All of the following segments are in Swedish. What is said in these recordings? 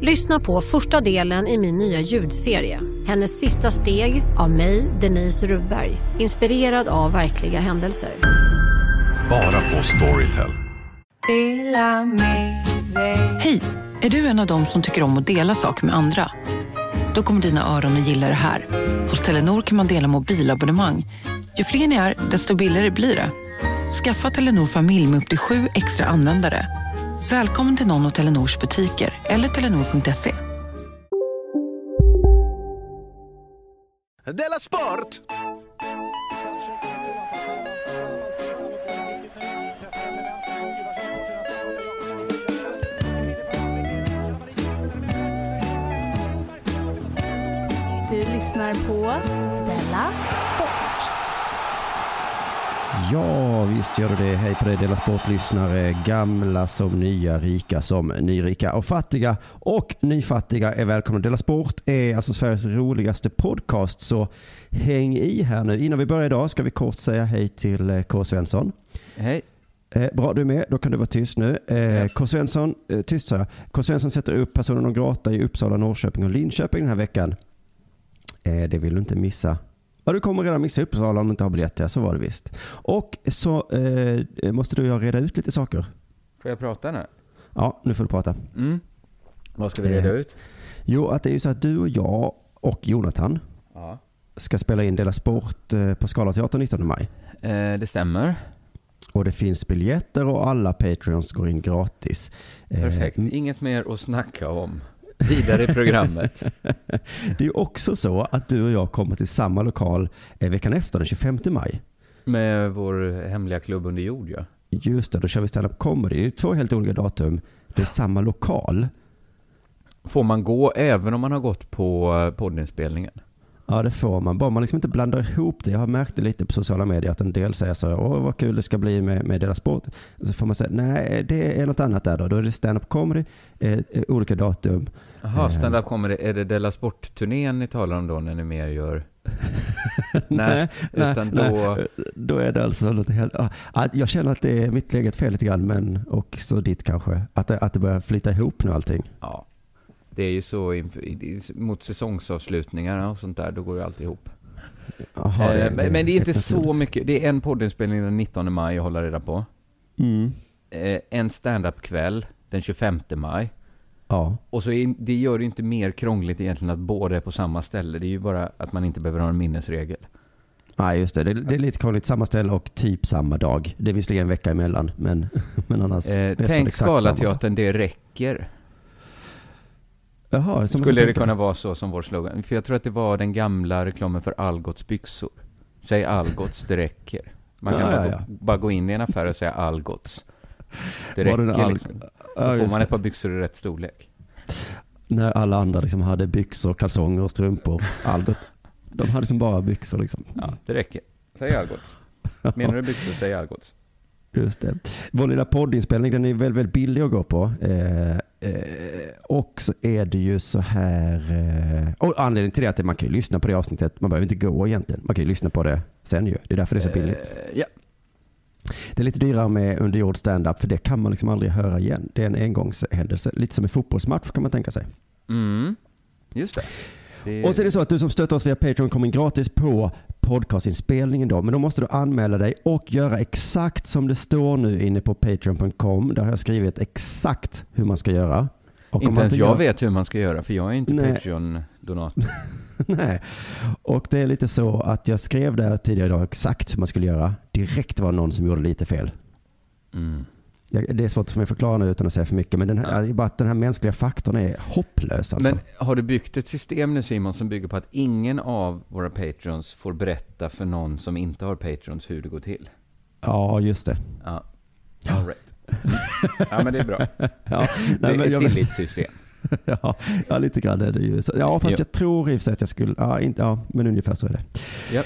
Lyssna på första delen i min nya ljudserie. Hennes sista steg av mig, Denise Rubberg. Inspirerad av verkliga händelser. Bara på Storytel. Hej! Är du en av dem som tycker om att dela saker med andra? Då kommer dina öron att gilla det här. Hos Telenor kan man dela mobilabonnemang. Ju fler ni är, desto billigare blir det. Skaffa Telenor familj med upp till sju extra användare. Välkommen till någon av Telenors butiker eller telenor.se. Della Sport! Du lyssnar på Della. Ja, visst gör du det. Hej på dig Dela Sport-lyssnare. Gamla som nya, rika som nyrika och fattiga och nyfattiga är välkomna. Dela Sport är alltså Sveriges roligaste podcast, så häng i här nu. Innan vi börjar idag ska vi kort säga hej till eh, K. Svensson. Hej. Eh, bra, du är med. Då kan du vara tyst nu. Eh, K. Svensson, eh, tyst sa jag. K. Svensson sätter upp personer non grata i Uppsala, Norrköping och Linköping den här veckan. Eh, det vill du inte missa. Ja, du kommer redan missa Uppsala om du inte har biljett. Ja, så var det visst. Och så eh, måste du och jag reda ut lite saker. Får jag prata nu? Ja, nu får du prata. Mm. Vad ska vi reda Eh. ut? Jo, att det är ju så att du och jag och Jonathan Ja. ska spela in Dela Sport eh, på Scalateatern 19 maj. Eh, det stämmer. Och det finns biljetter och alla Patreons går in gratis. Eh, Perfekt. Inget mer att snacka om. Vidare i programmet. Det är ju också så att du och jag kommer till samma lokal eh, veckan efter, den 25 maj. Med vår hemliga klubb under jord, ja. Just det, då kör vi stand-up comedy. Det är två helt olika datum. Det är samma lokal. Får man gå även om man har gått på eh, poddinspelningen? Ja, det får man. Bara man liksom inte blandar ihop det. Jag har märkt det lite på sociala medier att en del säger så åh vad kul det ska bli med, med deras sport. Så får man säga, nej det är något annat där då. Då är det stand-up comedy, eh, eh, olika datum. Jaha, Eh. stand-up kommer Är det Della Sport-turnén ni talar om då när ni mer gör... nej, utan då... nej, då är det alltså något helt, ah, ah, jag känner att det är mitt eget fel lite grann, men och så ditt kanske. Att det, att det börjar flyta ihop nu allting. Ja. Det är ju så mot säsongsavslutningarna och sånt där, då går det alltid ihop. Jaha, Eh, men, men det är inte så mycket. Det är en poddinspelning den 19 maj att hålla reda på. Mm. Eh, en stand-up-kväll den 25 maj. Ja. Och så är, det gör det inte mer krångligt egentligen att båda är på samma ställe. Det är ju bara att man inte behöver ha en minnesregel. Nej, just det. det. Det är lite krångligt. Samma ställe och typ samma dag. Det är visserligen en vecka emellan, men, men annars. Eh, tänk. Scalateatern, det räcker. Jaha, Skulle det kunna vara så som vår slogan? För jag tror att det var den gamla reklamen för Algots byxor. Säg Algots, det räcker. Man kan Ja, bara, ja, bara gå in i en affär och säga Algots. Det Var räcker Alg- liksom. Så Ja, får man ett par byxor i rätt storlek. När alla andra liksom hade byxor, kalsonger och strumpor. Algot. De hade som bara byxor liksom. Ja, det räcker. Säg Algots. Menar du byxor, säg Algots. Just det. Vår lilla poddinspelning den är väldigt, väldigt billig att gå på. Eh, eh, och så är det ju så här. Eh, och anledningen till det är att man kan ju lyssna på det avsnittet. Man behöver inte gå egentligen. Man kan ju lyssna på det sen ju. Det är därför det är så billigt. Eh, ja. Det är lite dyrare med underjord stand-up för det kan man liksom aldrig höra igen. Det är en engångshändelse. Lite som en fotbollsmatch kan man tänka sig. Mm. Just det. Det Och så är det så att du som stöttar oss via Patreon kommer gratis på podcastinspelningen då. Men då måste du anmäla dig och göra exakt som det står nu inne på patreon.com. Där har jag skrivit exakt hur man ska göra. Och Inte ens jag gör- vet hur man ska göra, för jag är inte. Patreon-donator. Nej. Och det är lite så att jag skrev där tidigare idag exakt hur man skulle göra. Direkt var det någon som gjorde lite fel. Mm. Det är svårt för mig att förklara nu utan att säga för mycket. Men den här, är bara att den här mänskliga faktorn är hopplös alltså. Men har du byggt ett system nu Simon som bygger på att ingen av våra Patreons får berätta för någon som inte har Patreons hur det går till? Ja, just det. Ja. All right. Ja, men det är bra. Ja, det är ett tillitssystem. ja, ja, lite grann är det ju. Ja, fast Jo. jag tror i och för sig att jag skulle, ja, inte, ja, men ungefär så är det. Ja.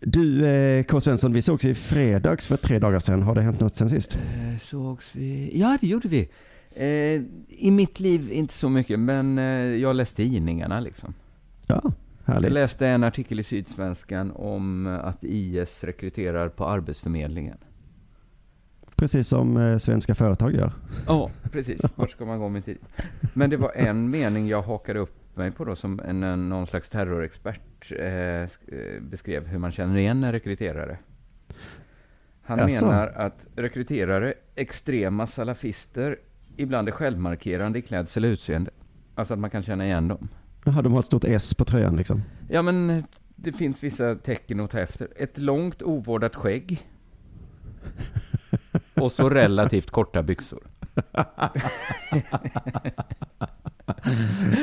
Du, eh, K. Svensson, vi sågs i fredags för tre dagar sedan. Har det hänt något sen sist? Eh, Sågs vi? Ja, det gjorde vi. Eh, I mitt liv inte så mycket, men eh, jag läste tidningarna liksom. Ja, Jag härligt. läste en artikel i Sydsvenskan om eh, att IS rekryterar på Arbetsförmedlingen. Precis som eh, svenska företag gör. Ja, precis. Vart ska man gå med tid? Men det var en mening jag hakade upp mig på då, som en, någon slags terrorexpert eh, eh, beskrev hur man känner igen en rekryterare. Han Jaså? menar att rekryterare, extrema salafister, ibland är självmarkerande i klädsel och utseende. Alltså att man kan känna igen dem. Jaha, de har ett stort S på tröjan liksom. Ja, men det finns vissa tecken att ta efter. Ett långt ovårdat skägg. Och så relativt korta byxor.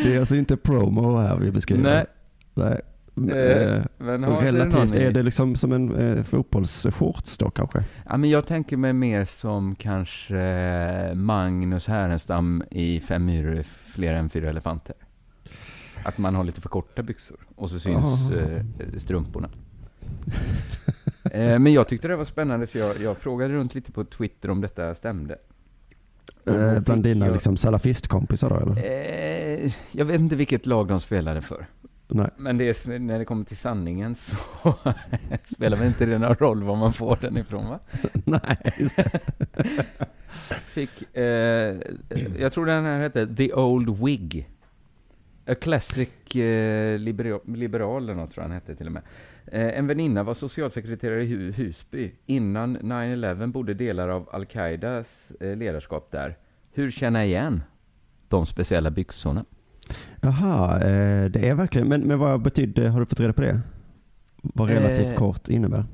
Det är alltså inte promo här vi beskriver. Nej. Nej. Eh, Eh, relativt, är det liksom som en eh, fotbollsshorts då kanske? Ja, men jag tänker mig mer som kanske eh, Magnus Härenstam i Fem myror fler än fyra elefanter. Att man har lite för korta byxor och så syns Ah. eh, strumporna. eh, men jag tyckte det var spännande så jag, jag frågade runt lite på Twitter om detta stämde. Eh, fick bland dina jag- liksom salafistkompisar då eller? Eh, jag vet inte vilket lag de spelade för. Nej. Men det är, när det kommer till sanningen så spelar väl inte det någon roll var man får den ifrån va? Nej, just det. Fick, eh, jag tror den här hette The Old Wig. A Classic eh, liberal, liberal eller något tror jag han hette till och med. Eh, en väninna var socialsekreterare i Hu- Husby. Innan 9-11 bodde delar av Al-Qaidas eh, ledarskap där. Hur känner jag igen de speciella byxorna? Jaha, eh, det är verkligen, men, men vad betydde, har du fått reda på det? Vad relativt Eh, kort innebär?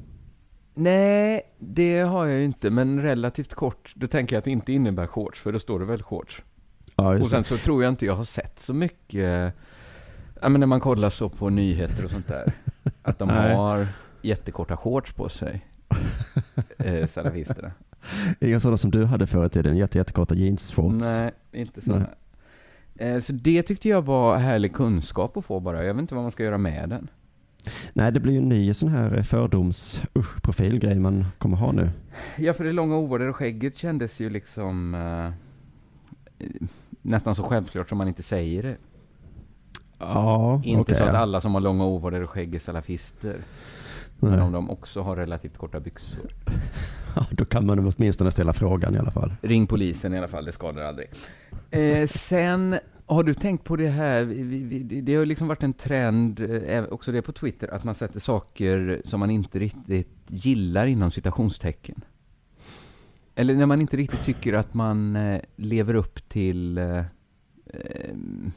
Nej, det har jag ju inte, men relativt kort. Då tänker jag att det inte innebär shorts, för då står det väl shorts. Ja, Och sen så tror jag inte jag har sett så mycket, ja men när man kollar så på nyheter och sånt där, att de har jättekorta shorts på sig, eh, salafisterna. Inga sådana som du hade förr i tiden, jätte, jättekorta jeansshorts. Nej, inte sådana. Eh, så det tyckte jag var härlig kunskap att få bara. Jag vet inte vad man ska göra med den. Nej, det blir ju en ny sån här fördoms usch, profilgrej man kommer ha nu. Ja, för det långa ovårdade skägget kändes ju liksom eh, eh, nästan så självklart som man inte säger det. Ja, Inte okej, så att alla som har långa ovårdade skägg är salafister. Men om Nej. de också har relativt korta byxor. Ja, då kan man åtminstone ställa frågan i alla fall. Ring polisen i alla fall, det skadar aldrig. Eh, sen, har du tänkt på det här, det har liksom varit en trend, eh, också det på Twitter, att man sätter saker som man inte riktigt gillar inom citationstecken. Eller när man inte riktigt tycker att man eh, lever upp till, eh, eh,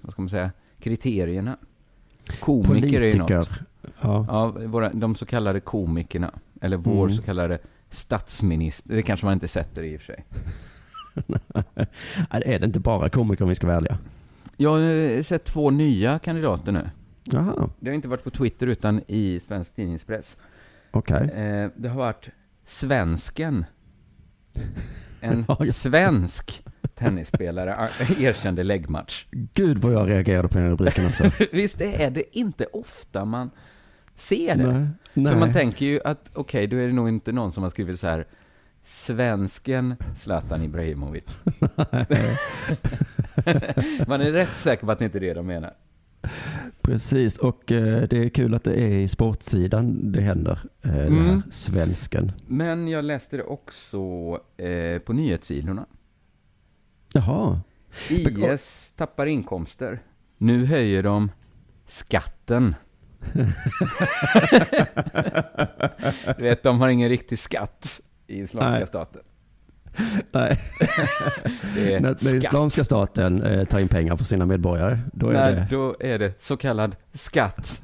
vad ska man säga, kriterierna. Komiker är ju något. Politiker. Ja. Ja, våra, de så kallade komikerna, eller vår Mm. så kallade statsminister, det kanske man inte sätter i och för sig. Är det inte bara komiker om vi ska välja? Jag har sett två nya kandidater nu. Jaha, Det har inte varit på Twitter utan i svensk tidningspress. Eh, det har varit svensken. En svensk tennisspelare eh, erkände läggmatch. Gud vad jag reagerade på den rubriken också. Visst är det inte ofta man ser det? Nej, nej. För man tänker ju att, okej, då är det nog inte någon som har skrivit så här, svensken Zlatan Ibrahimovic. man är rätt säker på att det inte är det de menar. Precis, och eh, det är kul att det är i sportsidan det händer. Eh, Den här Mm. svensken. Men jag läste det också eh, på nyhetssidorna. Jaha, IS tappar inkomster. Nu höjer de skatten. du vet, de har ingen riktig skatt i Islamiska Nej. staten. nej. Är när. Islamiska staten eh, tar in pengar för sina medborgare, då är Nej, det... då är det så kallad skatt.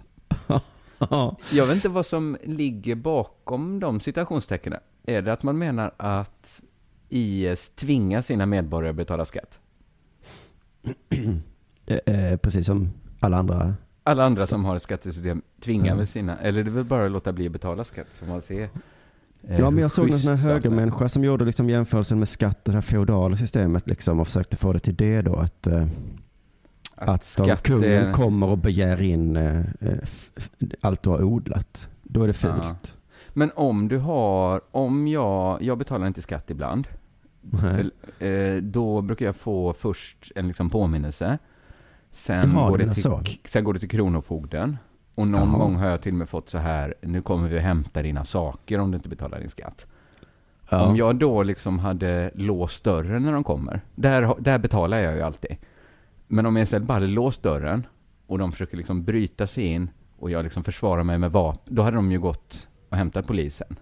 Ja, Jag vet inte vad som ligger bakom de citationstecknen. Är det att man menar att IS tvingar sina medborgare att betala skatt? eh, eh, precis som alla andra. Alla andra som har ett skattesystem tvingar Ja. väl sina, eller det är väl bara att låta bli att betala skatt så man se. Eh, Ja, men jag såg någon sån här högermänniska som gjorde liksom jämförelsen med skatt, det här feodala systemet liksom och försökte få det till det då att, eh, Att, Att skatt kungen är- kommer och begär in eh, eh, allt du har odlat, då är det fult. Ja. Men om du har, om jag, jag betalar inte skatt ibland, eh, då brukar jag få först en liksom påminnelse. Sen, Jaha, går det till, så. sen går det till Kronofogden. Och någon Jaha. gång har jag till och med fått så här, nu kommer vi att hämta dina saker om du inte betalar din skatt. Ja. Om jag då liksom hade låst dörren när de kommer, där, där betalar jag ju alltid. Men om jag istället bara hade låst dörren och de försöker liksom bryta sig in och jag liksom försvarar mig med vapen, då hade de ju gått och hämtat polisen.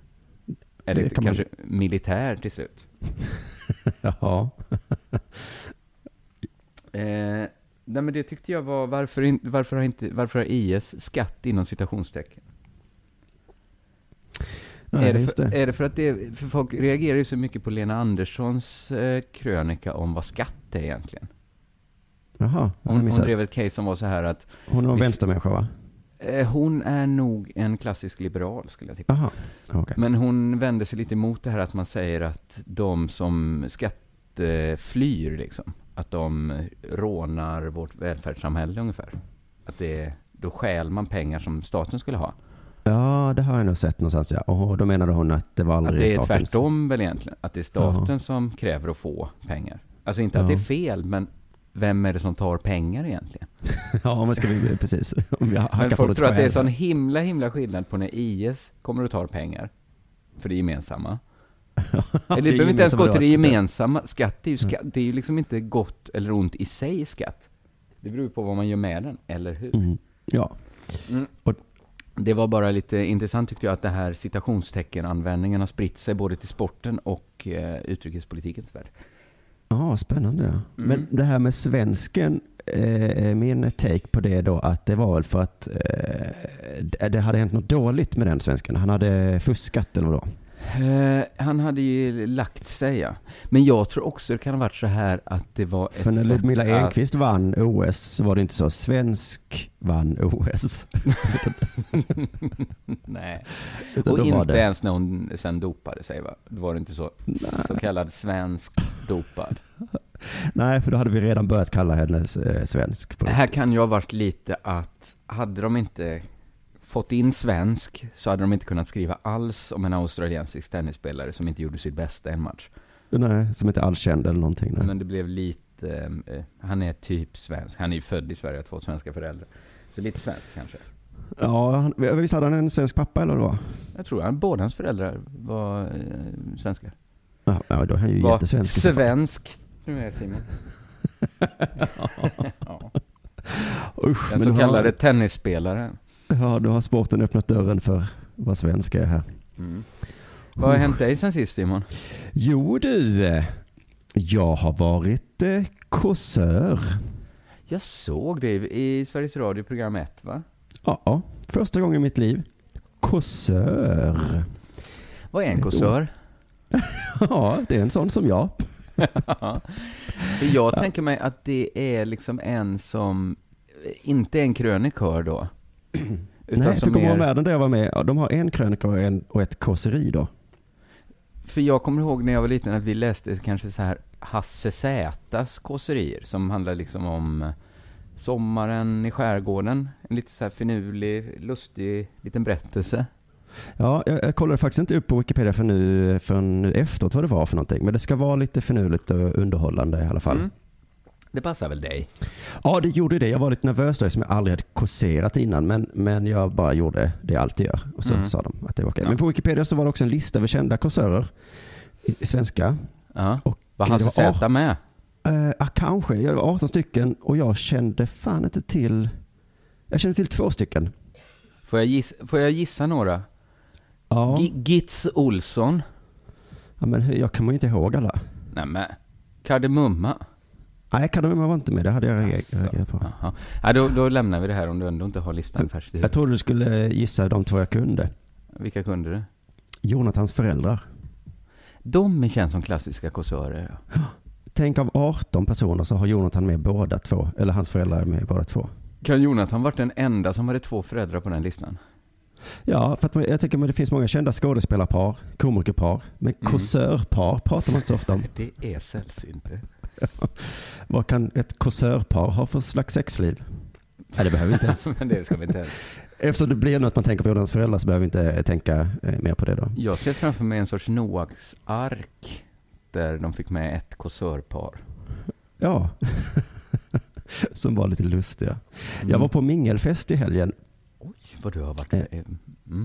Eller Det kan man- kanske militär till slut. Jaha. Eh, nej men det tyckte jag var, varför, in, varför, har inte, varför har IS skatt inom citationstecken? Nej, är, det för, det. är det för att det, för folk reagerar ju så mycket på Lena Anderssons eh, krönika om vad skatt är egentligen. Jaha, Hon, hon drev ett case som var så här att Hon är en vänstermänniska va? eh, hon är nog en klassisk liberal skulle jag tippa. Jaha, okej. Men hon vände sig lite emot det här att man säger att de som skatteflyr liksom, att de rånar vårt välfärdssamhälle ungefär. Att det, då stjäl man pengar som staten skulle ha. Ja, det har jag nog sett någonstans ja. Och då menade hon att det var Att aldrig det är statens. tvärtom väl egentligen. Att det är staten Jaha. som kräver att få pengar. Alltså inte att det Ja. är fel, men vem är det som tar pengar egentligen? Ja, men ska vi, precis. Om hackar Men folk tror att det är sån himla, himla skillnad på när IS kommer och tar pengar. För det gemensamma. Eller det behöver inte ens gå till det gemensamma. Skatt är ju skatt. Det är ju liksom inte gott eller ont i sig skatt. Det beror på vad man gör med den, eller hur? Mm. Ja, Det var bara lite intressant tyckte jag att det här citationsteckenanvändningen har spritt sig både till sporten och eh, utrikespolitikens värld. Ja, spännande. Mm. Men det här med svensken, eh, min take på det då att det var väl för att eh, det- det hade hänt något dåligt med den svensken. Han hade fuskat eller vadå? Eh, han hade ju lagt sig, ja. Men jag tror också det kan ha varit så här att det var ett För när Ludmilla att- Enqvist vann OS så var det inte så svensk vann OS. Nej. Utan Och inte det, ens när hon sen dopade sig, va? Då var det inte så. Så kallad svensk dopad. nej, för då hade vi redan börjat kalla henne eh, svensk. Här kan ju ha varit lite att, hade de inte fått in svensk, så hade de inte kunnat skriva alls om en australiensisk tennisspelare som inte gjorde sitt bästa en match. Nej, som inte alls kände eller någonting. Nej. Men det blev lite, eh, han är typ svensk. Han är ju född i Sverige, har två svenska föräldrar. Så lite svensk kanske. Ja, han, visst hade han en svensk pappa eller vad? Jag tror han, båda hans föräldrar var eh, svenskar. Ja, ja, då är han ju Var jättesvensk. svensk. Nu är Simon. ja. Usch, Den så kallade har, tennisspelaren. Ja, då har sporten öppnat dörren för vad svenska är här. Mm. Vad har hänt dig sen sist Simon? Jo du, eh, jag har varit eh, kåsör. Jag såg det i Sveriges Radio program 1 va? Ja, första gången i mitt liv. Kåsör. Vad är en kåsör? Ja, det är en sån som jag. Jag tänker mig att det är liksom en som inte är en krönikör då. Utan Nej, som kommer är, är... världen där jag var med, ja, de har en krönika och, en, och ett kåseri då. För jag kommer ihåg när jag var liten att vi läste kanske så här Hasse Zätas kåserier som handlar liksom om eh, sommaren i skärgården. En lite så här finurlig, lustig liten berättelse. Ja, jag, jag kollade faktiskt inte upp på Wikipedia för nu, för nu efteråt vad det var för någonting. Men det ska vara lite finurligt och underhållande i alla fall. Mm. Det passar väl dig? Ja, det gjorde det. Jag var lite nervös då, som jag aldrig hade kåserat innan. Men, men jag bara gjorde det jag alltid gör. Och så Mm. sa de att det var okej. Ja. Men på Wikipedia så var det också en lista över kända kåsörer i, i svenska. Ja. Och Var Hasse Zäta med? Uh, ah, kanske. Jag var 18 stycken och jag kände fan inte till... Jag kände till två stycken. Får jag gissa, får jag gissa några? Ja, Gi- Gitz Olsson? ja men jag kommer ju inte ihåg alla. Nej men, Kardemumma? Nej, Kardemumma var inte med. Det hade jag reagerat på. Jaha. Ja, då, då lämnar vi det här om du ändå inte har listan färskt i Jag trodde du skulle gissa de två jag kunde. Vilka kunde du? Jonathans föräldrar. De känns som klassiska kåsörer. ja. Tänk av 18 personer så har Jonathan med båda två. Eller hans föräldrar är med båda två. Kan Jonathan varit den enda som hade två föräldrar på den listan? Ja, för att jag tycker att det finns många kända skådespelarpar, komikerpar. Men Mm. kåsörpar pratar man inte så ofta om. Det är sällsynt. Vad kan ett kåsörpar ha för slags sexliv? Nej, det behöver vi inte ens. Men det ska vi inte ens. Eftersom det blir något man tänker på Jordans föräldrar så behöver vi inte tänka eh, mer på det då. Jag ser framför mig en sorts Noaks ark där de fick med ett kåsörpar. Ja, som var lite lustiga. Mm. Jag var på mingelfest i helgen Oj, vad du har varit Eh, med.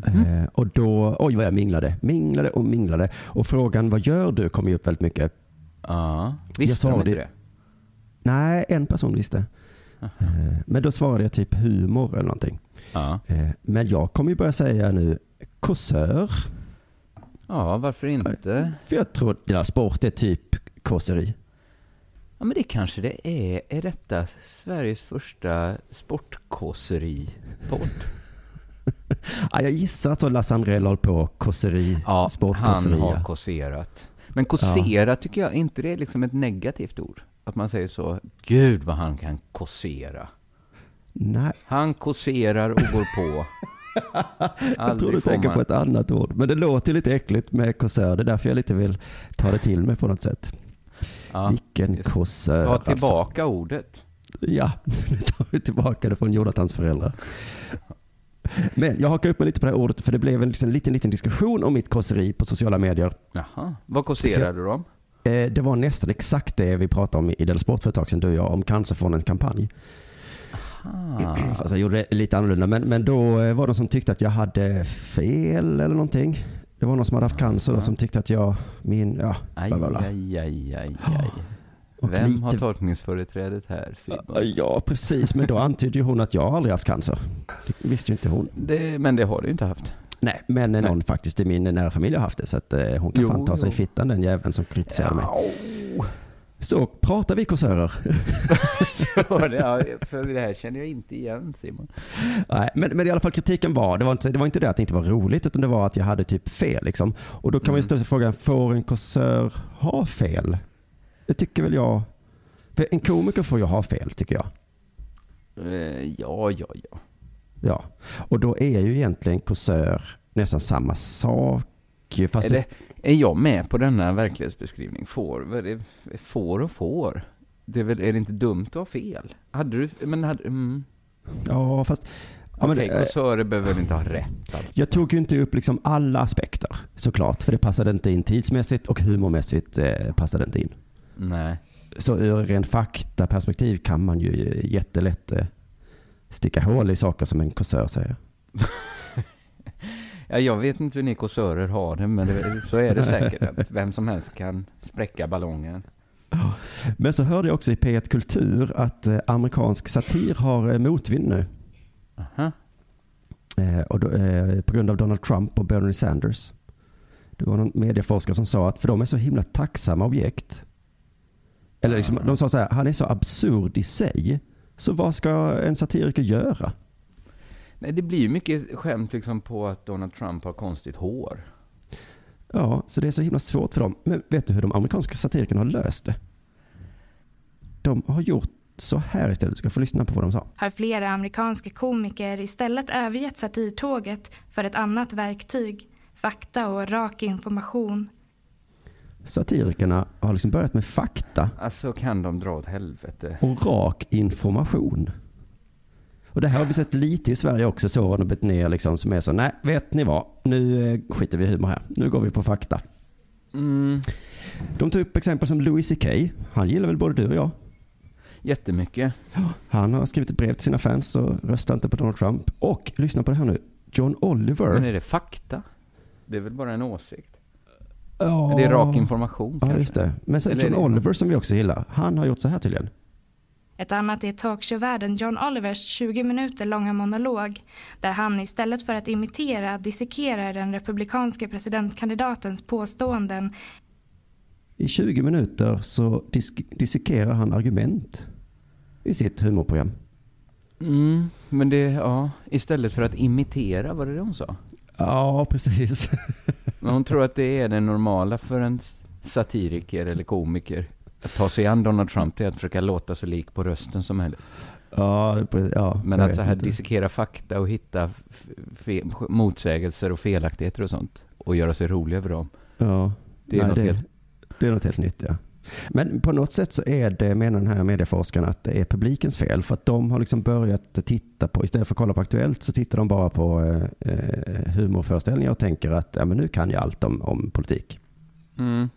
Mm. eh, och då, oj vad jag minglade, minglade och minglade. Och frågan vad gör du kom ju upp väldigt mycket. Ja, Jag visste sa de inte det. Nej, en person visste. Aha. Eh, Men då svarade jag typ humor eller någonting. Ja. Eh, Men jag kommer ju börja säga nu kåsör. ja, varför inte? För jag tror att deras sport är typ kåseri. Ja, men det kanske det är. Är detta Sveriges första sportkåseri-podd? Ja, jag gissar att Lasse Andrell håller på kåseri, Ja, han har kåserat. Men kåsera tycker jag inte det är liksom ett negativt ord. Att man säger så, gud vad han kan kåsera. Nej, Han kåserar och går på. jag tror du tänker man- på ett annat ord. Men det låter lite äckligt med kåsör. Det är därför jag lite vill ta det till mig på något sätt. Ja, Vilken kåsör. ta alltså. tillbaka ordet. Ja, nu tar vi tillbaka det från Jonathans föräldrar. Men jag hakar upp mig lite på det här ordet för det blev en liksom, liten, liten diskussion om mitt kåseri på sociala medier. Jaha, vad kåserade de? Eh, det var nästan exakt det vi pratade om i Del Sport för ett tag sedan, du och jag, om Cancerfondens kampanj. Ah, Fast jag gjorde det lite annorlunda. Men, men då eh, var det de som tyckte att jag hade fel eller någonting. Det var någon som hade haft cancer och som tyckte att jag, min, ja, aj, bla bla bla. aj, aj, aj, aj. Och Vem lite- har tolkningsföreträdet här, Simon? Ja, precis. Men då antydde ju hon att jag aldrig haft cancer. Det visste ju inte hon. Det, men det har du inte haft. Nej, men någon faktiskt i min nära familj har haft det. Så att eh, hon kan Jo, fan ta sig i fittan den jäveln som kritiserade mig. Au. Så pratar vi kåsörer. Ja, för det här känner jag inte igen, Simon. Nej, men, men i alla fall kritiken var, det var, inte, det var inte det att det inte var roligt, utan det var att jag hade typ fel. Liksom. Och då kan man ju Mm. ställa sig frågan, får en kåsör ha fel? Det tycker väl jag. För en komiker får ju ha fel, tycker jag. Eh, Ja, ja, ja. Ja. Och då är ju egentligen kåsör nästan samma sak. Fast Är, det, är jag med på denna verklighetsbeskrivning? Får, får och får. Det är, väl, är det inte dumt att ha fel? Hade du, men hade, mm. Ja, fast... Ja, men, Okej, eh, kåsörer behöver inte ha rätt? Alltså. Jag tog ju inte upp liksom alla aspekter såklart, för det passade inte in tidsmässigt och humormässigt eh, passade inte in. Nej. Så ur ren faktaperspektiv kan man ju jättelätt eh, sticka hål i saker som en kåsör säger. Ja, jag vet inte hur ni kåsörer har det, men det, så är det säkert. Att vem som helst kan spräcka ballongen. Men så hörde jag också i P1 Kultur att eh, amerikansk satir har eh, motvind nu. Aha. Och då, på grund av Donald Trump och Bernie Sanders. Det var någon medieforskare som sa att för de är så himla tacksamma objekt. Eller liksom, de sa så här, han är så absurd i sig. Så vad ska en satiriker göra? Nej, det blir ju mycket skämt liksom på att Donald Trump har konstigt hår. Ja, så det är så himla svårt för dem. Men vet du hur de amerikanska satirikerna har löst det? De har gjort så här istället. Du ska få lyssna på vad de sa. har flera amerikanska komiker istället övergett satirtåget för ett annat verktyg, fakta och rak information. Satirikerna har liksom börjat med fakta Alltså kan de dra åt helvete. och rak information. Och det här har vi sett lite i Sverige också, så har de blivit ner liksom som är så, nej, vet ni vad, nu eh, skiter vi i humor här, nu går vi på fakta. Mm, De tog upp exempel som Louis CK, han gillar väl både du och jag. jättemycket. Han har skrivit ett brev till sina fans och röstar inte på Donald Trump. Och lyssna på det här nu, John Oliver. Men är det fakta? Det är väl bara en åsikt? Ja. Är det rak information Ja, kanske? just det. Men sen Eller är John Oliver som vi också gillar, han har gjort så här tydligen. Ett annat är talkshowvärden John Olivers 20 minuter långa monolog där han istället för att imitera dissekerar den republikanska presidentkandidatens påståenden I 20 minuter så disk- dissekerar han argument i sitt humorprogram. Mm, men det, ja, istället för att imitera, var det det hon sa? Ja, precis. Men hon tror att det är det normala för en satiriker eller komiker. Att ta sig an Donald Trump, är att försöka låta så lik på rösten som möjligt. ja, det- ja, Men att så här inte. dissekera fakta och hitta motsägelser och felaktigheter och sånt och göra sig rolig över dem. Ja, Det är Nej, något det, helt... det är något helt nytt, ja. Men på något sätt så är det, menar den här medieforskaren, att det är publikens fel. För att de har liksom börjat titta på, istället för att kolla på Aktuellt, så tittar de bara på eh, humorföreställningar och tänker att ja, men nu kan jag allt om, om politik. Mm.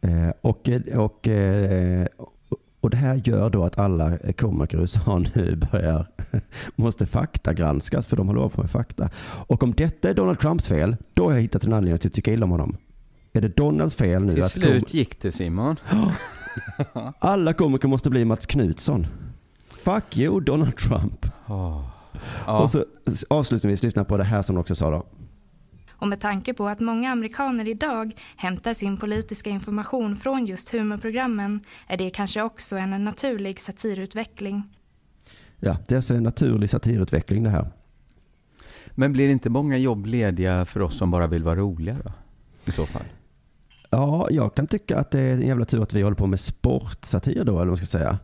Eh, och, och, eh, och det här gör då att alla komiker i USA nu börjar, måste faktagranskas för de håller på med fakta. Och om detta är Donald Trumps fel, då har jag hittat en anledning att tycka illa om honom. Är det Donalds fel nu? Till att slut gick det Simon. Alla komiker måste bli Mats Knutsson. Fuck you Donald Trump. Oh. Ja. Och så avslutningsvis lyssna på det här som de också sa då. Och med tanke på att många amerikaner idag hämtar sin politiska information från just humorprogrammen är det kanske också en naturlig satirutveckling. Ja, det är alltså en naturlig satirutveckling det här. Men blir inte många jobb lediga för oss som bara vill vara roliga då? I så fall. Ja, jag kan tycka att det är en jävla tur att vi håller på med sportsatir då, eller vad man ska säga.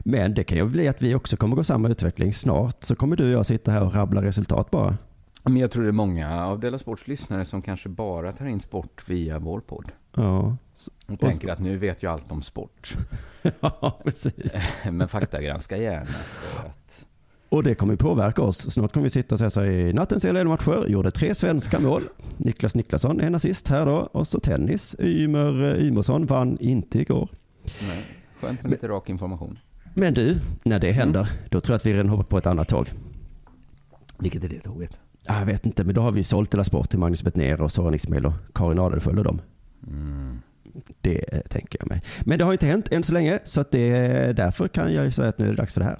Men det kan ju bli att vi också kommer gå samma utveckling. Snart så kommer du och jag sitta här och rabbla resultat bara. Men jag tror det är många av Della Sports lyssnare som kanske bara tar in sport via vår podd. Ja. Och tänker att nu vet jag allt om sport. ja, precis. Men faktagranska gärna för att... Och det kommer påverka oss. Snart kommer vi sitta och säga så i nattens matcher gjorde tre svenska mål. Niklas Niklasson är nazist här då. Och så tennis. Ymer Ymersson vann inte igår. Nej, skönt med lite rak information. Men du, när det händer, mm. då tror jag att vi redan hoppar på ett annat tåg. Vilket är det tåget? Jag vet inte, men då har vi sålt hela sport till Magnus Bettner och Soran Ismail och Karin Adelsköld och dem. Mm. Det tänker jag mig. Men det har inte hänt än så länge, så att det, därför kan jag ju säga att nu är det dags för det här.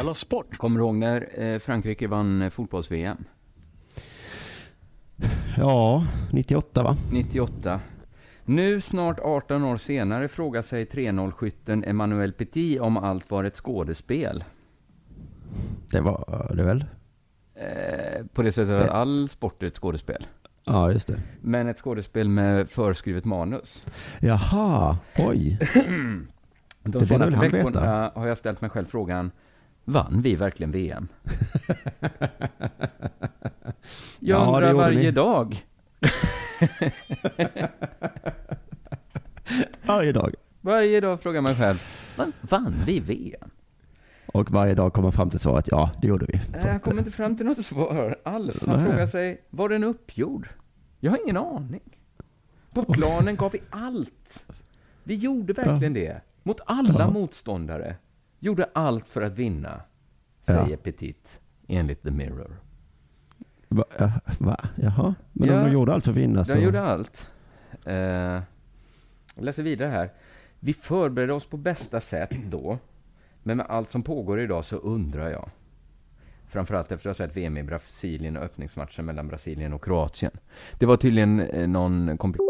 Della Sport. Kommer du ihåg när eh, Frankrike vann eh, fotbolls-VM? Ja, 98 va? 98. Nu, snart 18 år senare, frågar sig 3-0-skytten Emmanuel Petit om allt var ett skådespel. Det var det väl? Eh, på det sättet att all sport är ett skådespel. Ja, just det. Men ett skådespel med förskrivet manus. Jaha, oj. De senaste veckorna har jag ställt mig själv frågan, vann vi verkligen VM? jag undrar ja, varje ni. dag. varje dag? Varje dag frågar man själv, vann vi VM? Och varje dag kommer fram till svaret, ja, det gjorde vi. Jag kommer inte fram till något svar alls. Han frågar sig, var den uppgjord? Jag har ingen aning. På planen gav vi allt. Vi gjorde verkligen det. Mot alla motståndare. Gjorde allt för att vinna, säger ja. Petit, enligt The Mirror. Va? va? Jaha, men ja, de gjorde allt för att vinna så... De gjorde allt. Jag läser vidare här. Vi förberedde oss på bästa sätt då, men med allt som pågår idag så undrar jag. Framförallt efter att ha sett VM i Brasilien och öppningsmatchen mellan Brasilien och Kroatien. Det var tydligen eh, någon komplikation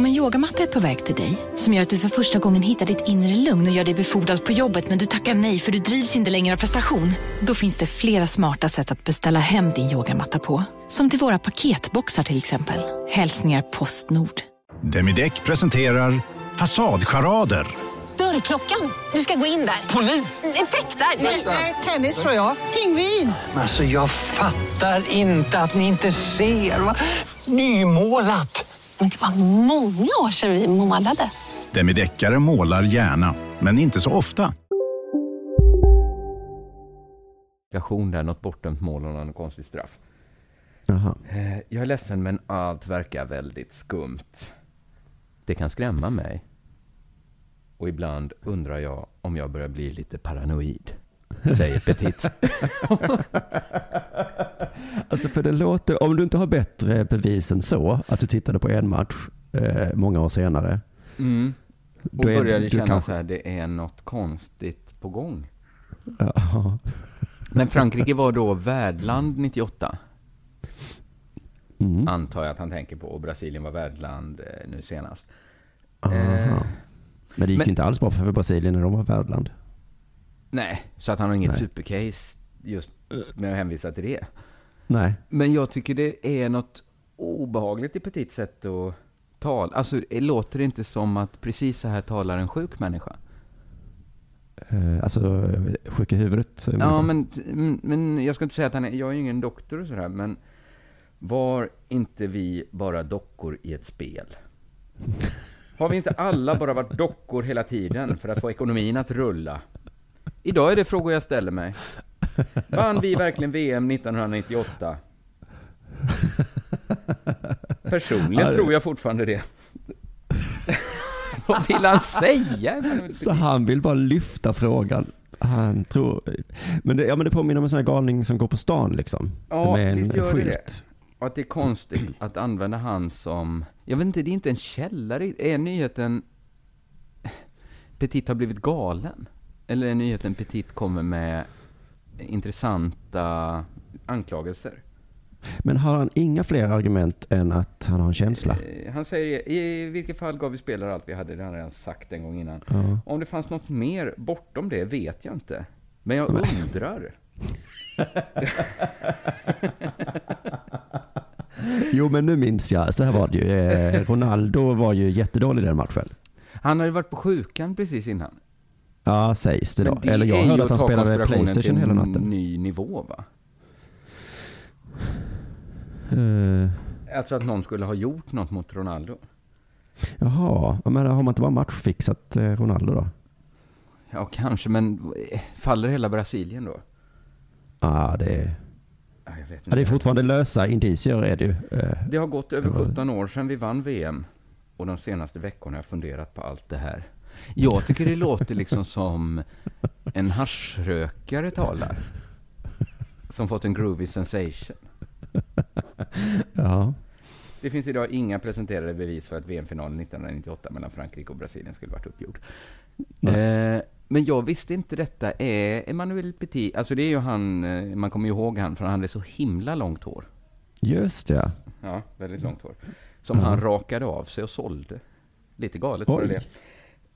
Om en yogamatta är på väg till dig, som gör att du för första gången hittar ditt inre lugn och gör dig befordrad på jobbet men du tackar nej för du drivs inte längre av prestation. Då finns det flera smarta sätt att beställa hem din yogamatta på. Som till våra paketboxar till exempel. Hälsningar Postnord. Demideck presenterar Fasadcharader. Dörrklockan. Du ska gå in där. Polis? Effektar? Nej, tennis tror jag. Pingvin. Alltså jag fattar inte att ni inte ser. Nymålat. Men det var många år sedan vi målade. Demideckare målar gärna, men inte så ofta. där, något bortdömt mål och någon konstig straff. Jaha. Eh, jag är ledsen, men allt verkar väldigt skumt. Det kan skrämma mig. Och ibland undrar jag om jag börjar bli lite paranoid, säger Petit. alltså för det låter, om du inte har bättre bevis än så, att du tittade på en match eh, många år senare. Mm. Och började känna kanske... så här, det är något konstigt på gång. Ja. Men Frankrike var då värdland 98. Mm. Antar jag att han tänker på. Och Brasilien var värdland eh, nu senast. Eh, Men det gick Men- inte alls bra för Brasilien när de var värdland. Nej, så att han har inget Nej. supercase just med att hänvisa till det. Nej. Men jag tycker det är något obehagligt i Petit sätt att tala. Alltså, det låter inte som att precis så här talar en sjuk människa. Eh, alltså, sjuk i huvudet. Ja, människa. men, men jag ska inte säga att han är, jag är ju ingen doktor och sådär, men var inte vi bara dockor i ett spel? Har vi inte alla bara varit dockor hela tiden för att få ekonomin att rulla? Idag är det frågor jag ställer mig. Vann vi verkligen VM 1998? Personligen Ja, tror jag fortfarande det. Vad vill han säga? Så han vill bara lyfta frågan. Han tror... Men det, ja, men det påminner om en sån här galning som går på stan liksom. Ja, med en visst gör skylt. det. Och att det är konstigt att använda han som, jag vet inte, det är inte en källare. Är nyheten Petit har blivit galen? Eller nyheten Petit kommer med intressanta anklagelser? Men har han inga fler argument än att han har en känsla? Eh, Han säger i vilket fall gav vi spelare allt vi hade, det har han redan sagt en gång innan. Ja. Om det fanns något mer bortom det vet jag inte. Men jag undrar. Jo, men nu minns jag. Så här var det ju. Eh, Ronaldo var ju jättedålig den matchen. Han hade varit på sjukan precis innan. Ja, sägs det då. Men det Eller jag är hörde att han spelade Playstation hela en natten. ny nivå, va? Eh, Alltså att någon skulle ha gjort något mot Ronaldo. jaha, Ja, men har man inte bara matchfixat eh, Ronaldo då? Ja, kanske, men eh, faller hela Brasilien då? Ja, det är... Ja, jag vet Ja, inte. det är fortfarande lösa indicier är det ju. Det har gått över det var- 17 år sedan vi vann VM. Och de senaste veckorna har jag funderat på allt det här. Jag tycker det låter liksom som en haschrökare talar. Som fått en groovy sensation. Ja. Det finns idag inga presenterade bevis för att VM-finalen 1998 mellan Frankrike och Brasilien skulle varit uppgjord. Eh, men jag visste inte detta. Är Emmanuel Petit, alltså det är ju han, eh, man kommer ju ihåg han, för han hade så himla långt hår. Just det, ja. Väldigt långt hår. Som Ja. han rakade av sig och sålde. Lite galet Oj. det.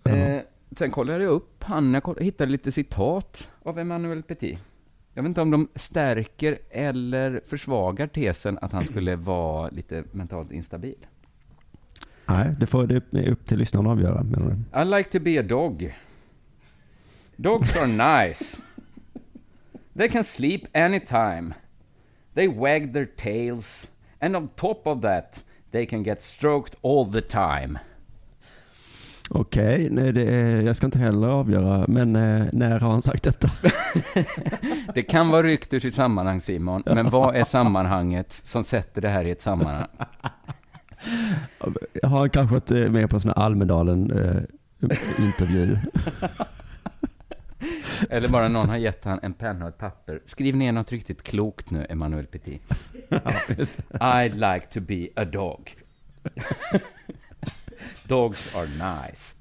Eh, sen kollade jag upp han, jag hittade lite citat av Emmanuel Petit. Jag vet inte om de stärker eller försvagar tesen att han skulle vara lite mentalt instabil. Nej, det får det är upp till lyssnarna att avgöra. menar du? I like to be a dog. Dogs are nice. They can sleep anytime. They wag their tails. And on top of that, they can get stroked all the time. Okej, nej, det är, jag ska inte heller avgöra. Men eh, när har han sagt detta? Det kan vara ryckt ur sitt sammanhang, Simon. Men vad är sammanhanget som sätter det här i ett sammanhang? Har han kanske varit eh, med på en sån här Almedalen-intervju? Eller bara någon har gett han en penna och ett papper. Skriv ner något riktigt klokt nu, Emmanuel Petit. I'd like to be a dog. Dogs are nice.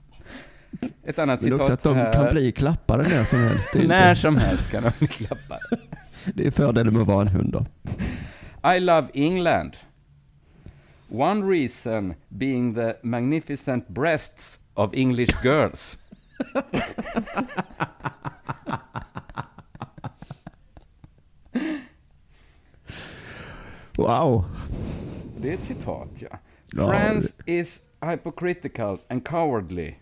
Ett annat också citat att de kan bli klappade när som helst. När som helst kan de bli klappade. det är fördelen med att vara en hund då. I love England. One reason being the magnificent breasts of English girls. Wow. Det är ett citat, ja. Ja, France is hypocritical and cowardly.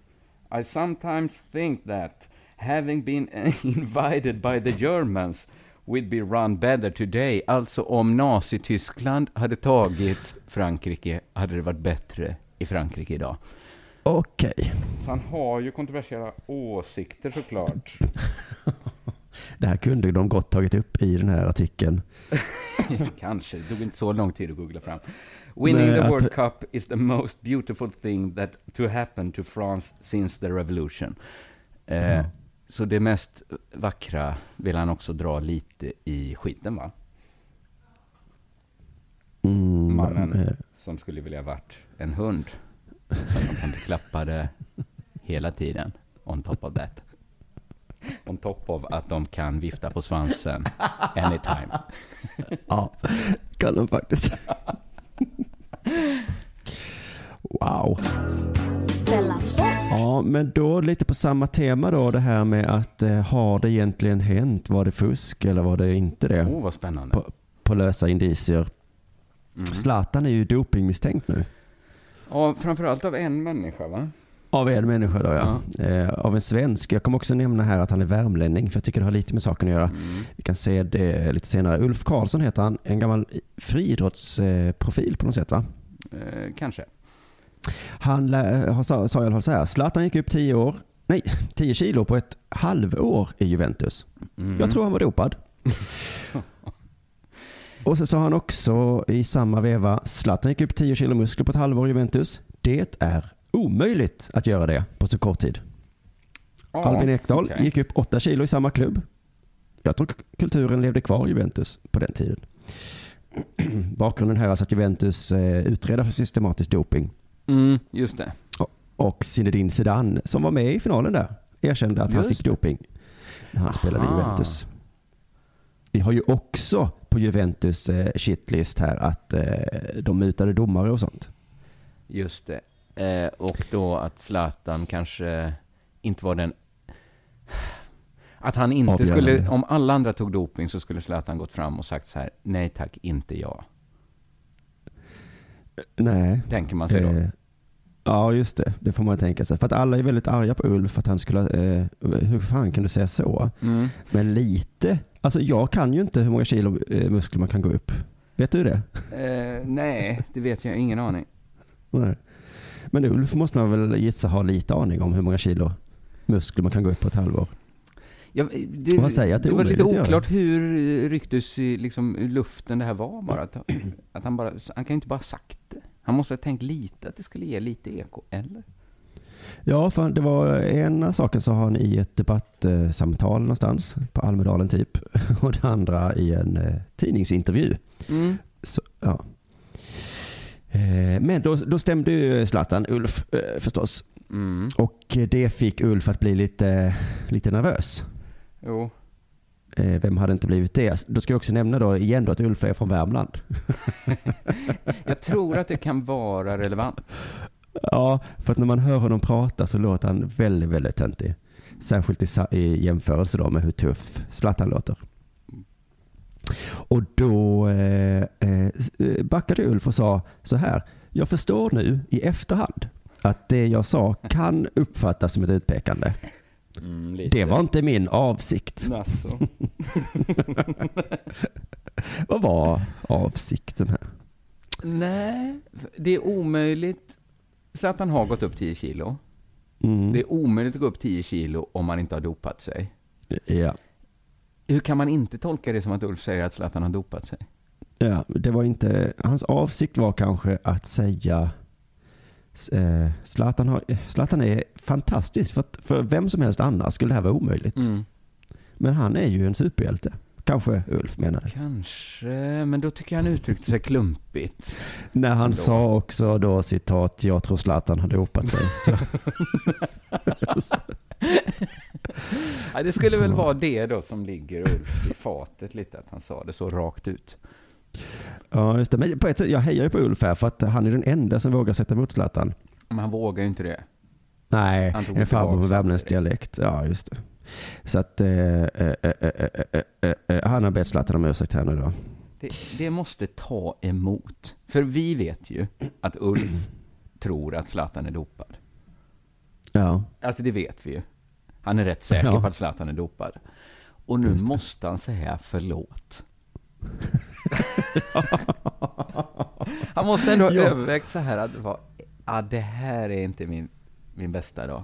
I sometimes think that having been invited by the Germans would be run better today. Alltså om Nazityskland hade tagit Frankrike hade det varit bättre i Frankrike idag. Okej. Så han har ju kontroversiella åsikter såklart. Det här kunde de gott tagit upp i den här artikeln. Kanske, det tog inte så lång tid att googla fram. Winning Nej, the att- World Cup is the most beautiful thing that to happen to France since the revolution. Eh, Ja. Så det mest vackra vill han också dra lite i skiten va? Mm, Mannen eh, som skulle vilja varit en hund. Som de kan klappade hela tiden. On top of that. On top of att de kan vifta på svansen anytime. Ja, kan de faktiskt. Wow. Ja, men då lite på samma tema då, det här med att eh, har det egentligen hänt? Var det fusk eller var det inte det? Åh, vad spännande. På, på lösa indicier. Mm. Zlatan är ju dopingmisstänkt nu. Ja, framförallt av en människa va? Av en människa då ja. Eh, av en svensk. Jag kommer också nämna här att han är värmlänning för jag tycker det har lite med saken att göra. Mm. Vi kan se det lite senare. Ulf Karlsson heter han. En gammal friidrottsprofil på något sätt va? Eh, kanske. Han lä- har, sa, fall så här. Zlatan gick upp 10 år, nej 10 kilo på ett halvår i Juventus. Mm. Jag tror han var dopad. Och så sa han också i samma veva, Zlatan gick upp 10 kilo muskler på ett halvår i Juventus. Det är omöjligt att göra det på så kort tid. Ja, Albin Ekdal okej. gick upp 8 kilo i samma klubb. Jag tror kulturen levde kvar i Juventus på den tiden. Bakgrunden här är alltså att Juventus eh, utreder för systematisk doping. Mm, just det. Och Zinedine Zidane, som var med i finalen där, erkände att han Just fick det. doping när han spelade i Aha. Juventus. Vi har ju också på Juventus eh, shitlist här att eh, de mutade domare och sånt. Just det. Eh, och då att Zlatan kanske inte var den... Att han inte Avgörande. skulle... Om alla andra tog doping så skulle Zlatan gått fram och sagt så här, nej tack, inte jag. Nej. Tänker man sig då. Ja, just det. Det får man tänka sig. För att alla är väldigt arga på Ulf att han skulle... Eh, hur fan kan du säga så? Mm. Men lite... Alltså jag kan ju inte hur många kilo eh, muskler man kan gå upp. Vet du det? Eh, nej, det vet jag. Ingen aning. Nej. Men Ulf måste man väl gissa ha lite aning om hur många kilo muskler man kan gå upp på ett halvår. Ja, det, han säger att det det var lite oklart hur rycktes i liksom, luften det här var bara. Att, att han bara. Han kan ju inte bara sagt. Han måste ha tänkt lite att det skulle ge lite eko, eller? Ja, för det var ena saken sa han i ett debattsamtal någonstans på Almedalen typ. Och det andra i en eh, tidningsintervju. Mm. Så, ja. Eh, Men då, då stämde ju Zlatan Ulf eh, förstås. Mm. Och det fick Ulf att bli lite, lite nervös. Jo. Eh, Vem hade inte blivit det? Då ska jag också nämna då igen då att Ulf är från Värmland. Jag tror att det kan vara relevant. Ja, för att när man hör honom prata så låter han väldigt, väldigt töntig. Särskilt i, jämförelse då med hur tuff Zlatan låter. Och då eh, eh, backade Ulf och sa så här. Jag förstår nu i efterhand att det jag sa kan uppfattas som ett utpekande. Mm, lite. Det var inte min avsikt. Alltså. Vad var avsikten här? Nej, det är omöjligt. Zlatan har gått upp 10 kilo. Mm. Det är omöjligt att gå upp 10 kilo om man inte har dopat sig. Ja. Hur kan man inte tolka det som att Ulf säger att Zlatan har dopat sig? Ja, det var inte, hans avsikt var kanske att säga eh, Zlatan, har, Zlatan är fantastisk, för, att, för vem som helst annars skulle det här vara omöjligt. Mm. Men han är ju en superhjälte. Kanske Ulf menade. Kanske, men då tycker jag han uttryckte sig klumpigt. När han Ändå. sa också då citat, jag tror Zlatan har dopat sig. Så, Ja, det skulle väl vara det då som ligger Ulf i fatet lite, att han sa det så rakt ut. Ja, just det. Men på ett sätt, jag hejar ju på Ulf här, för att han är den enda som vågar sätta emot Zlatan. Men han vågar ju inte det. Nej, en farbror med värmländsk dialekt. Ja, just det. Så att eh, eh, eh, eh, eh, eh, eh, han har bett Zlatan om ursäkt här nu då. det. Det måste ta emot. För vi vet ju att Ulf tror att Zlatan är dopad. Ja. Alltså det vet vi ju. Han är rätt säker Ja. på att Zlatan är dopad. Och nu måste han säga förlåt. han måste ändå ha Ja. övervägt så här att ah, det här är inte min, min bästa dag.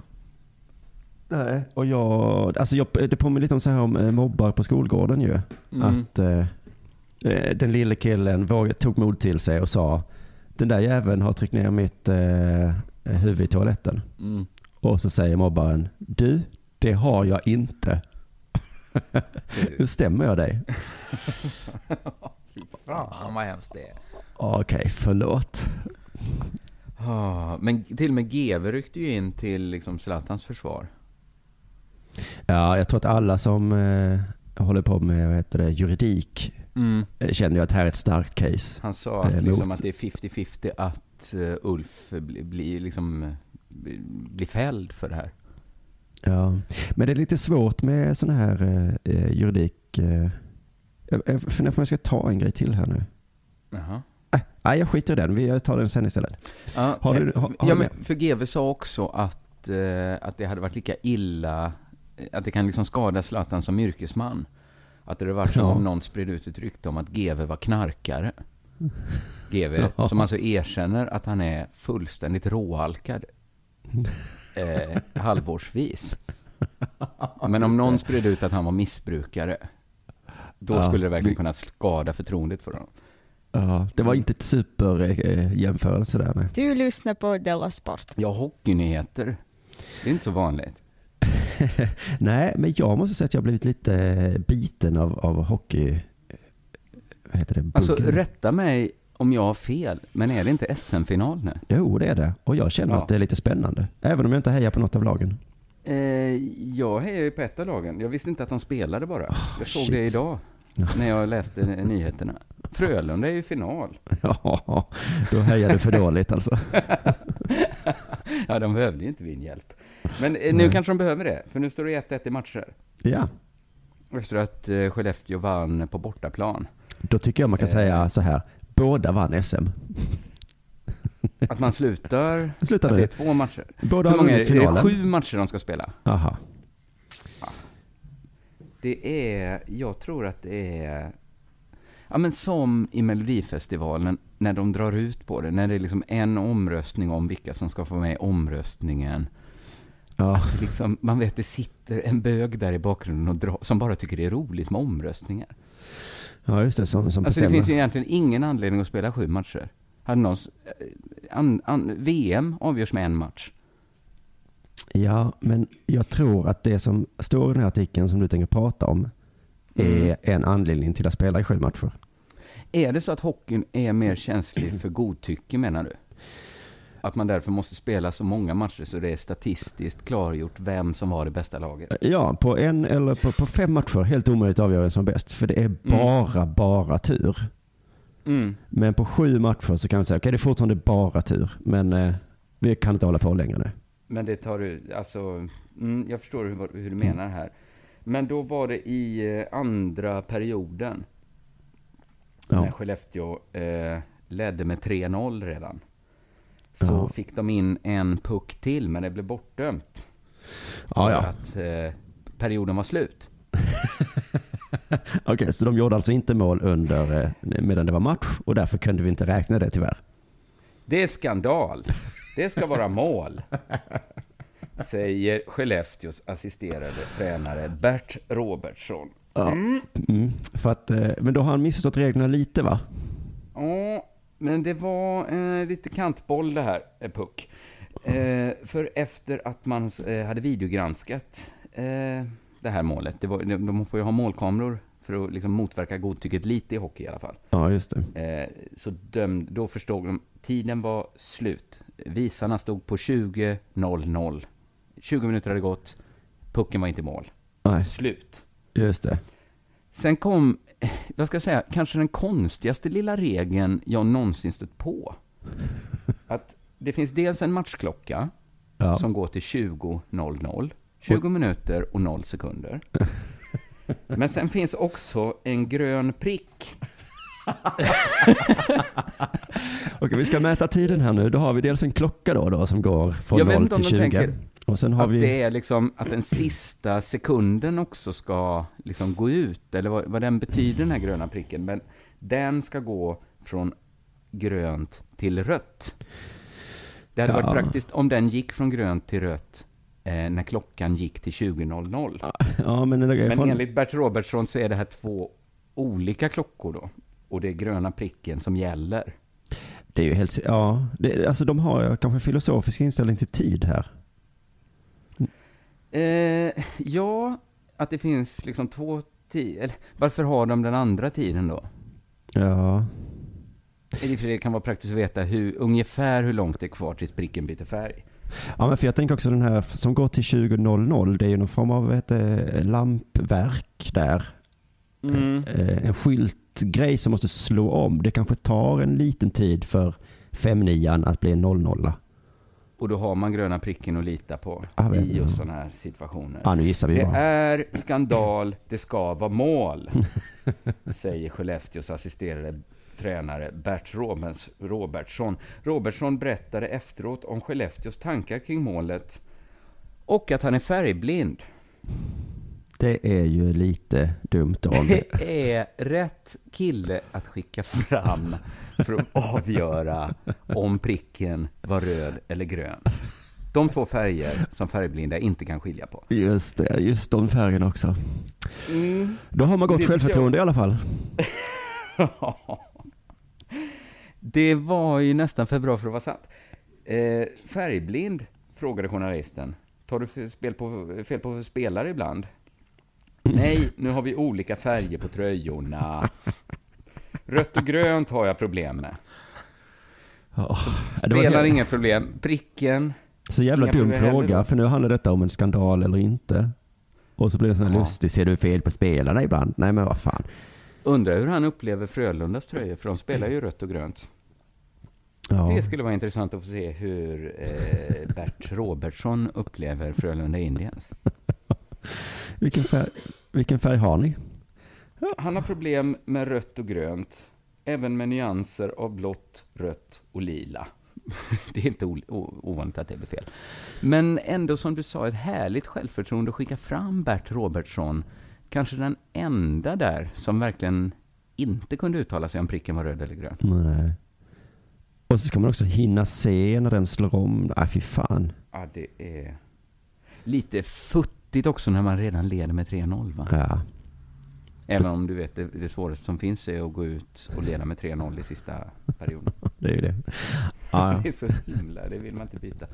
Nej. Och jag, alltså jag, det påminner lite om så här om eh, mobbar på skolgården ju. Mm. Att eh, eh, den lille killen vågade, tog mod till sig och sa den där jäveln har tryckt ner mitt eh, huvud i toaletten. Mm. Och så säger mobbaren, du, det har jag inte. Stämmer jag dig? Fan vad hemskt det är. Okej, förlåt. Ah, men till och med GV ryckte ju in till liksom Zlatans försvar. Ja, jag tror att alla som eh, håller på med vad heter det, juridik Mm. eh, känner ju att det här är ett starkt case. Han sa att, Eh, liksom, att det är 50-50 att eh, Ulf blir bli, liksom, bli, fälld för det här. Ja, men det är lite svårt med sån här eh, juridik. Eh, jag, jag funderar på om jag ska ta en grej till här nu. Jaha. Äh, nej, jag skiter i den. Vi tar den sen istället. Ja, Har du, har, har ja, men för GV sa också att, eh, att det hade varit lika illa, eh, att det kan liksom skada Zlatan som yrkesman. Att det hade varit som Ja. om någon spred ut ett rykte om att GV var knarkare. GV, Ja. som alltså erkänner att han är fullständigt råalkad. Eh, halvårsvis. Men om någon spred ut att han var missbrukare, då Ja, skulle det verkligen kunna skada förtroendet för honom. Ja, det var inte ett superjämförelse där. Nej. Du lyssnar på Della Sport. Ja, hockeynyheter. Det är inte så vanligt. nej, men jag måste säga att jag har blivit lite biten av, av hockey. Vad heter det? Alltså, Buggen. rätta mig om jag har fel, men är det inte SM-final nu? Jo, det är det. Och jag känner Ja. att det är lite spännande. Även om jag inte hejar på något av lagen. Eh, jag hejar ju på ett av lagen. Jag visste inte att de spelade bara. Jag såg shit. det idag, när jag läste nyheterna. Frölunda är ju final. Ja, då hejar du för dåligt alltså. ja, de behövde ju inte min hjälp. Men eh, nu Nej. kanske de behöver det, för nu står det 1-1 i matcher. Ja, Efter att eh, Skellefteå vann på bortaplan. då tycker jag man kan Eh. säga så här. Båda vann SM. Att man slutar, Slutar att det är två matcher. Båda Hur många är det? Är det finalen. sju matcher de ska spela? Aha. Det är, jag tror att det är, ja men som i Melodifestivalen, när de drar ut på det, när det är liksom en omröstning om vilka som ska få med i omröstningen. Ja. Liksom, man vet, det sitter en bög där i bakgrunden och dra, som bara tycker det är roligt med omröstningar. Ja, just det. Som, som Alltså det finns ju egentligen ingen anledning att spela sju matcher. Hade någon, eh, an, an, VM avgörs med en match. Ja, men jag tror att det som står i den här artikeln som du tänker prata om är Mm. en anledning till att spela i sju matcher. Är det så att hockeyn är mer känslig för godtycke menar du? Att man därför måste spela så många matcher så det är statistiskt klargjort vem som var det bästa laget? Ja, på en eller på, på fem matcher, helt omöjligt att avgöra vem som är bäst. För det är bara, bara tur. Mm. Men på sju matcher så kan vi säga, okej det är fortfarande bara tur. Men eh, vi kan inte hålla på längre nu. Men det tar du, alltså, mm, jag förstår hur, hur du menar här. Men då var det i eh, andra perioden, Ja. när Skellefteå eh, ledde med 3-0 redan. Så Ja. fick de in en puck till, men det blev bortdömt. Ja, för ja. att eh, perioden var slut. Okej, så de gjorde alltså inte mål under eh, medan det var match och därför kunde vi inte räkna det tyvärr. Det är skandal. Det ska vara mål. Säger Skellefteås assisterade tränare Bert Robertsson. Ja. Mm. Mm. För att, eh, men då har han missförstått reglerna lite va? Ja, men det var eh, lite kantboll det här, eh, Puck. Eh, för efter att man eh, hade videogranskat eh, det här målet, det var, de, får ju ha målkameror för att liksom motverka godtycket lite i hockey i alla fall. Ja, just det. Så dömd, då förstod de, tiden var slut. Visarna stod på 20.00. 20 minuter hade gått, pucken var inte i mål. Nej. Slut. Just det. Sen kom, vad ska jag säga, kanske den konstigaste lilla regeln jag någonsin stött på. Att det finns dels en matchklocka Ja. som går till 20.00. 20 minuter och 0 sekunder. Men sen finns också en grön prick. Okej, vi ska mäta tiden här nu. Då har vi dels en klocka då, då som går från Jag vet 0 inte om till de 20. tänker Och sen har att vi... det är liksom att den sista sekunden också ska liksom gå ut, eller vad, vad den betyder den här gröna pricken. Men den ska gå från grönt till rött. Det hade Ja. varit praktiskt om den gick från grönt till rött eh, när klockan gick till 20.00. Ja, men, är Men från... enligt Bert Robertsson så är det här två olika klockor då. Och det är gröna pricken som gäller. Det är ju helt... Ja, det, alltså de har kanske en filosofisk inställning till tid här. Eh, ja, att det finns liksom två tider. Varför har de den andra tiden då? Ja, det kan vara praktiskt att veta hur, ungefär hur långt det är kvar tills pricken byter färg. Ja, men för jag tänker också den här som går till 20.00, det är ju någon form av det, lampverk där. Mm. Eh, En skyltgrej som måste slå om. Det kanske tar en liten tid för 5 att bli en 00. Och då har man gröna pricken att lita på men- i just sådana här situationer. Ja, nu gissar vi det bara. är skandal, det ska vara mål, säger Skellefteås assisterade tränare Bert Robens, Robertsson. Robertsson berättade efteråt om Skellefteås tankar kring målet och att han är färgblind. Det är ju lite dumt om Det är rätt kille att skicka fram för att avgöra om pricken var röd eller grön. De två färger som färgblinda inte kan skilja på. Just det, just de färgerna också. Mm. Då har man Det gott tycker självförtroende jag- i alla fall. Det var ju nästan för bra för att vara sant. Eh, färgblind, frågade journalisten. Tar du fel på, fel på spelare ibland? Nej, nu har vi olika färger på tröjorna. Rött och grönt har jag problem med. Var Spelar inga problem. Pricken. Så jävla dum fråga, för nu handlar detta om en skandal eller inte. Och så blir det sån här Ja. lustig, ser du fel på spelarna ibland? Nej men vad fan. Undrar hur han upplever Frölundas tröjor, för de spelar ju rött och grönt. Ja. Det skulle vara intressant att få se hur eh, Bert Robertsson upplever Frölunda Indians. Vilken färg, vilken färg har ni? Han har problem med rött och grönt, även med nyanser av blått, rött och lila. Det är inte ovanligt att det blir fel. Men ändå, som du sa, ett härligt självförtroende att skicka fram Bert Robertsson. Kanske den enda där som verkligen inte kunde uttala sig om pricken var röd eller grön. Nej. Och så ska man också hinna se när den slår om. Nej fy fan. Ja, det är lite futtigt också när man redan leder med 3-0, va? Ja. Även om du vet, det, det svåraste som finns är att gå ut och leda med 3-0 i sista perioden. Det är ju det. Ja. Det är så himla, det vill man inte byta.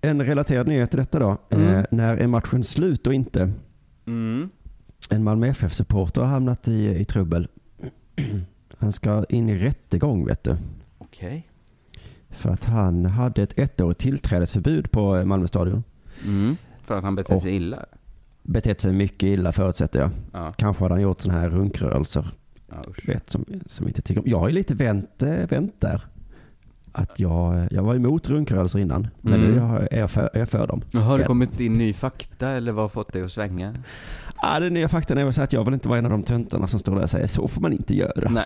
En relaterad nyhet till detta då. Mm. Eh, när är matchen slut och inte? Mm. En Malmö FF-supporter har hamnat i, i trubbel. Han ska in i rättegång vet du. Okej. För att han hade ett ettårigt tillträdesförbud på eh, Malmö stadion. Mm. För att han betett sig illa? Betett sig mycket illa förutsätter jag. Ja. Kanske hade han gjort sådana här runkrörelser. Ja, vet, som, som inte tycker om. Jag har ju lite vänt, eh, vänt där. Att jag, jag var emot runkrörelser innan. Men Mm. nu är jag för, är jag för dem. Har det kommit in ny fakta eller vad har fått dig att svänga? Ah, den nya faktan är väl så att jag vill inte vara en av de töntarna som står där och säger så får man inte göra. Nej.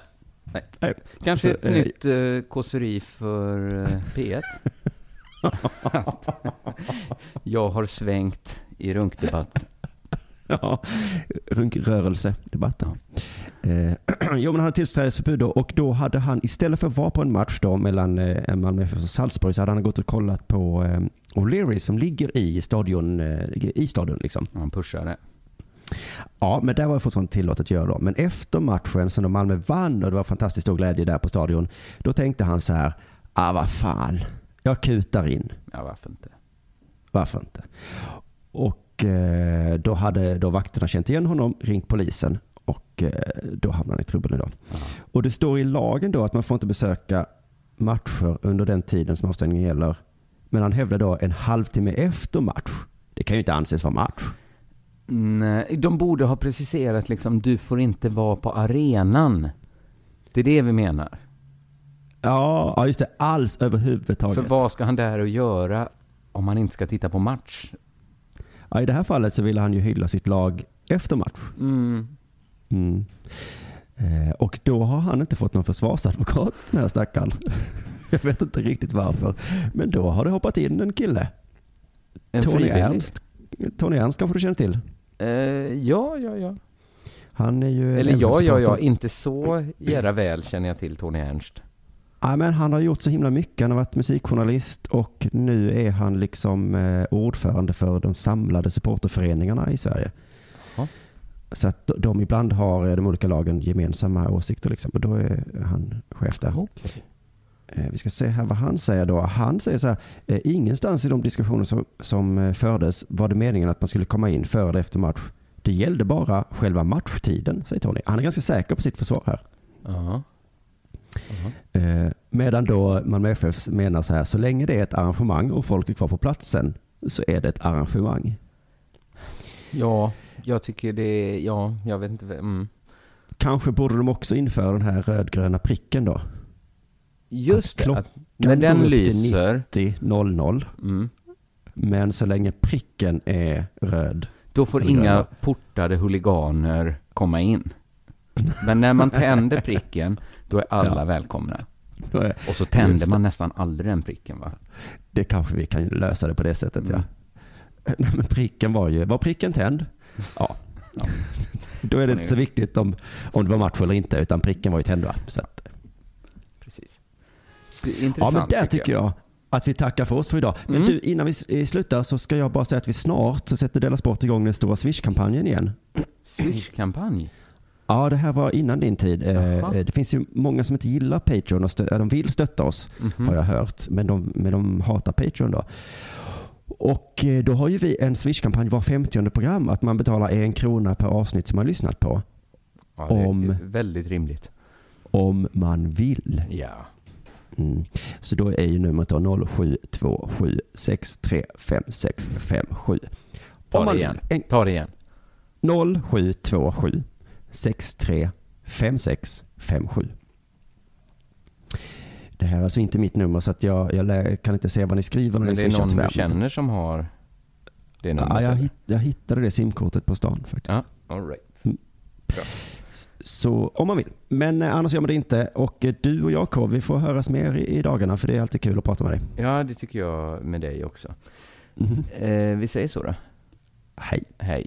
Nej. Nej. Kanske Så, ett eh, nytt eh, kåseri för eh, P1? jag har svängt i runkdebatt. Ja, runkrörelsedebatten. Eh, jo, men han hade tillträdesförbud då och då hade han istället för att vara på en match då mellan eh, Malmö FF och Salzburg så hade han gått och kollat på eh, O'Leary som ligger i stadion, eh, i stadion liksom. Han pushade. Ja, men det var fortfarande tillåtet att göra då. Men efter matchen som Malmö vann och det var fantastiskt stor glädje där på stadion, då tänkte han så här, ah vad fan, jag kutar in. Ja, varför inte? Varför inte? Och eh, då hade då vakterna känt igen honom, ringt polisen och eh, då hamnade han i trubbel idag. Och det står i lagen då att man får inte besöka matcher under den tiden som avstängningen gäller. Men han hävdar då en halvtimme efter match. Det kan ju inte anses vara match. Nej, de borde ha preciserat liksom, du får inte vara på arenan. Det är det vi menar. Ja, ja just det. Alls överhuvudtaget. För vad ska han där och göra om han inte ska titta på match? Ja, I det här fallet så ville han ju hylla sitt lag efter match. Mm. Mm. Eh, och då har han inte fått någon försvarsadvokat, den här stackaren. Jag vet inte riktigt varför. Men då har det hoppat in en kille. En Tony frivillig? Ernst. Tony Ernst kanske du känner till? Eh, ja, ja, ja. Han är ju... Eller ja, ja, ja. Inte så jära väl känner jag till Tony Ernst. Ja, men han har gjort så himla mycket. Han har varit musikjournalist och nu är han liksom eh, ordförande för de samlade supporterföreningarna i Sverige. Jaha. Så att de ibland har eh, de olika lagen gemensamma åsikter liksom. Och då är han chef där. Eh, Vi ska se här vad han säger då. Han säger så här, ingenstans i de diskussioner som, som fördes var det meningen att man skulle komma in före eller efter match. Det gällde bara själva matchtiden, säger Tony. Han är ganska säker på sitt försvar här. Ja. Eh, medan då Malmö FF menar så här, så länge det är ett arrangemang och folk är kvar på platsen så är det ett arrangemang. Ja, jag tycker det är, ja, jag vet inte. Mm. Kanske borde de också införa den här rödgröna pricken då. Just det, Klockan att när den går till lyser, 90.00. mm, Men så länge pricken är röd. då får inga gröna. portade huliganer komma in. Men när man tänder pricken, då är alla Ja. välkomna. Är, Och så tänder det. man nästan aldrig den pricken va? det kanske vi kan lösa det på det sättet Mm. ja. Nej, men pricken var ju, var pricken tänd? Ja. Ja. Då är det inte så viktigt om, om det var match eller inte, utan pricken var ju tänd va? Så att, Precis. Det är ja intressant men där tycker jag. att vi tackar för oss för idag. Men Mm. du, innan vi eh, slutar så ska jag bara säga att vi snart så sätter Della Sport igång den stora Swish-kampanjen igen. Swish-kampanj? Ja, det här var innan din tid. Eh, Jaha. eh, Det finns ju många som inte gillar Patreon och stö- eh, de vill stötta oss, Mhm. har jag hört. Men de, men de hatar Patreon då. Och eh, då har ju vi en Swish-kampanj var 50 program, att man betalar en krona per avsnitt som man lyssnat på. Ja, det är Om- väldigt rimligt. Om man vill. Ja. Mm. Så då är ju numret då 0727635657. Ta det igen. En, Ta det igen. 0727 635657. Det här är alltså inte mitt nummer så att jag, jag kan inte se vad ni skriver Men det är någon du känner som har det numret? Ja, jag, hitt, jag hittade det simkortet på stan faktiskt. Ja, all right. Så om man vill. Men eh, annars gör man det inte. Och eh, du och jag K, vi får höras mer i, i dagarna för det är alltid kul att prata med dig. Ja, det tycker jag med dig också. Mhm. Eh, vi säger så då. Hej. Hej.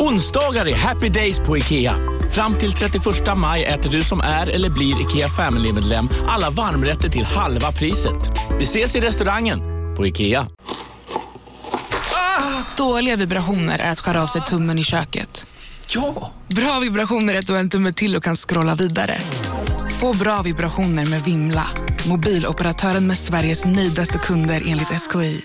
Onsdagar är happy days på IKEA. Fram till 31 maj äter du som är eller blir IKEA Family-medlem alla varmrätter till halva priset. Vi ses i restaurangen på IKEA. Dåliga vibrationer är att skära av sig tummen i köket. Ja! Bra vibrationer är att du har en tumme till och kan scrolla vidare. Få bra vibrationer med Vimla. Mobiloperatören med Sveriges nöjdaste kunder enligt SKI.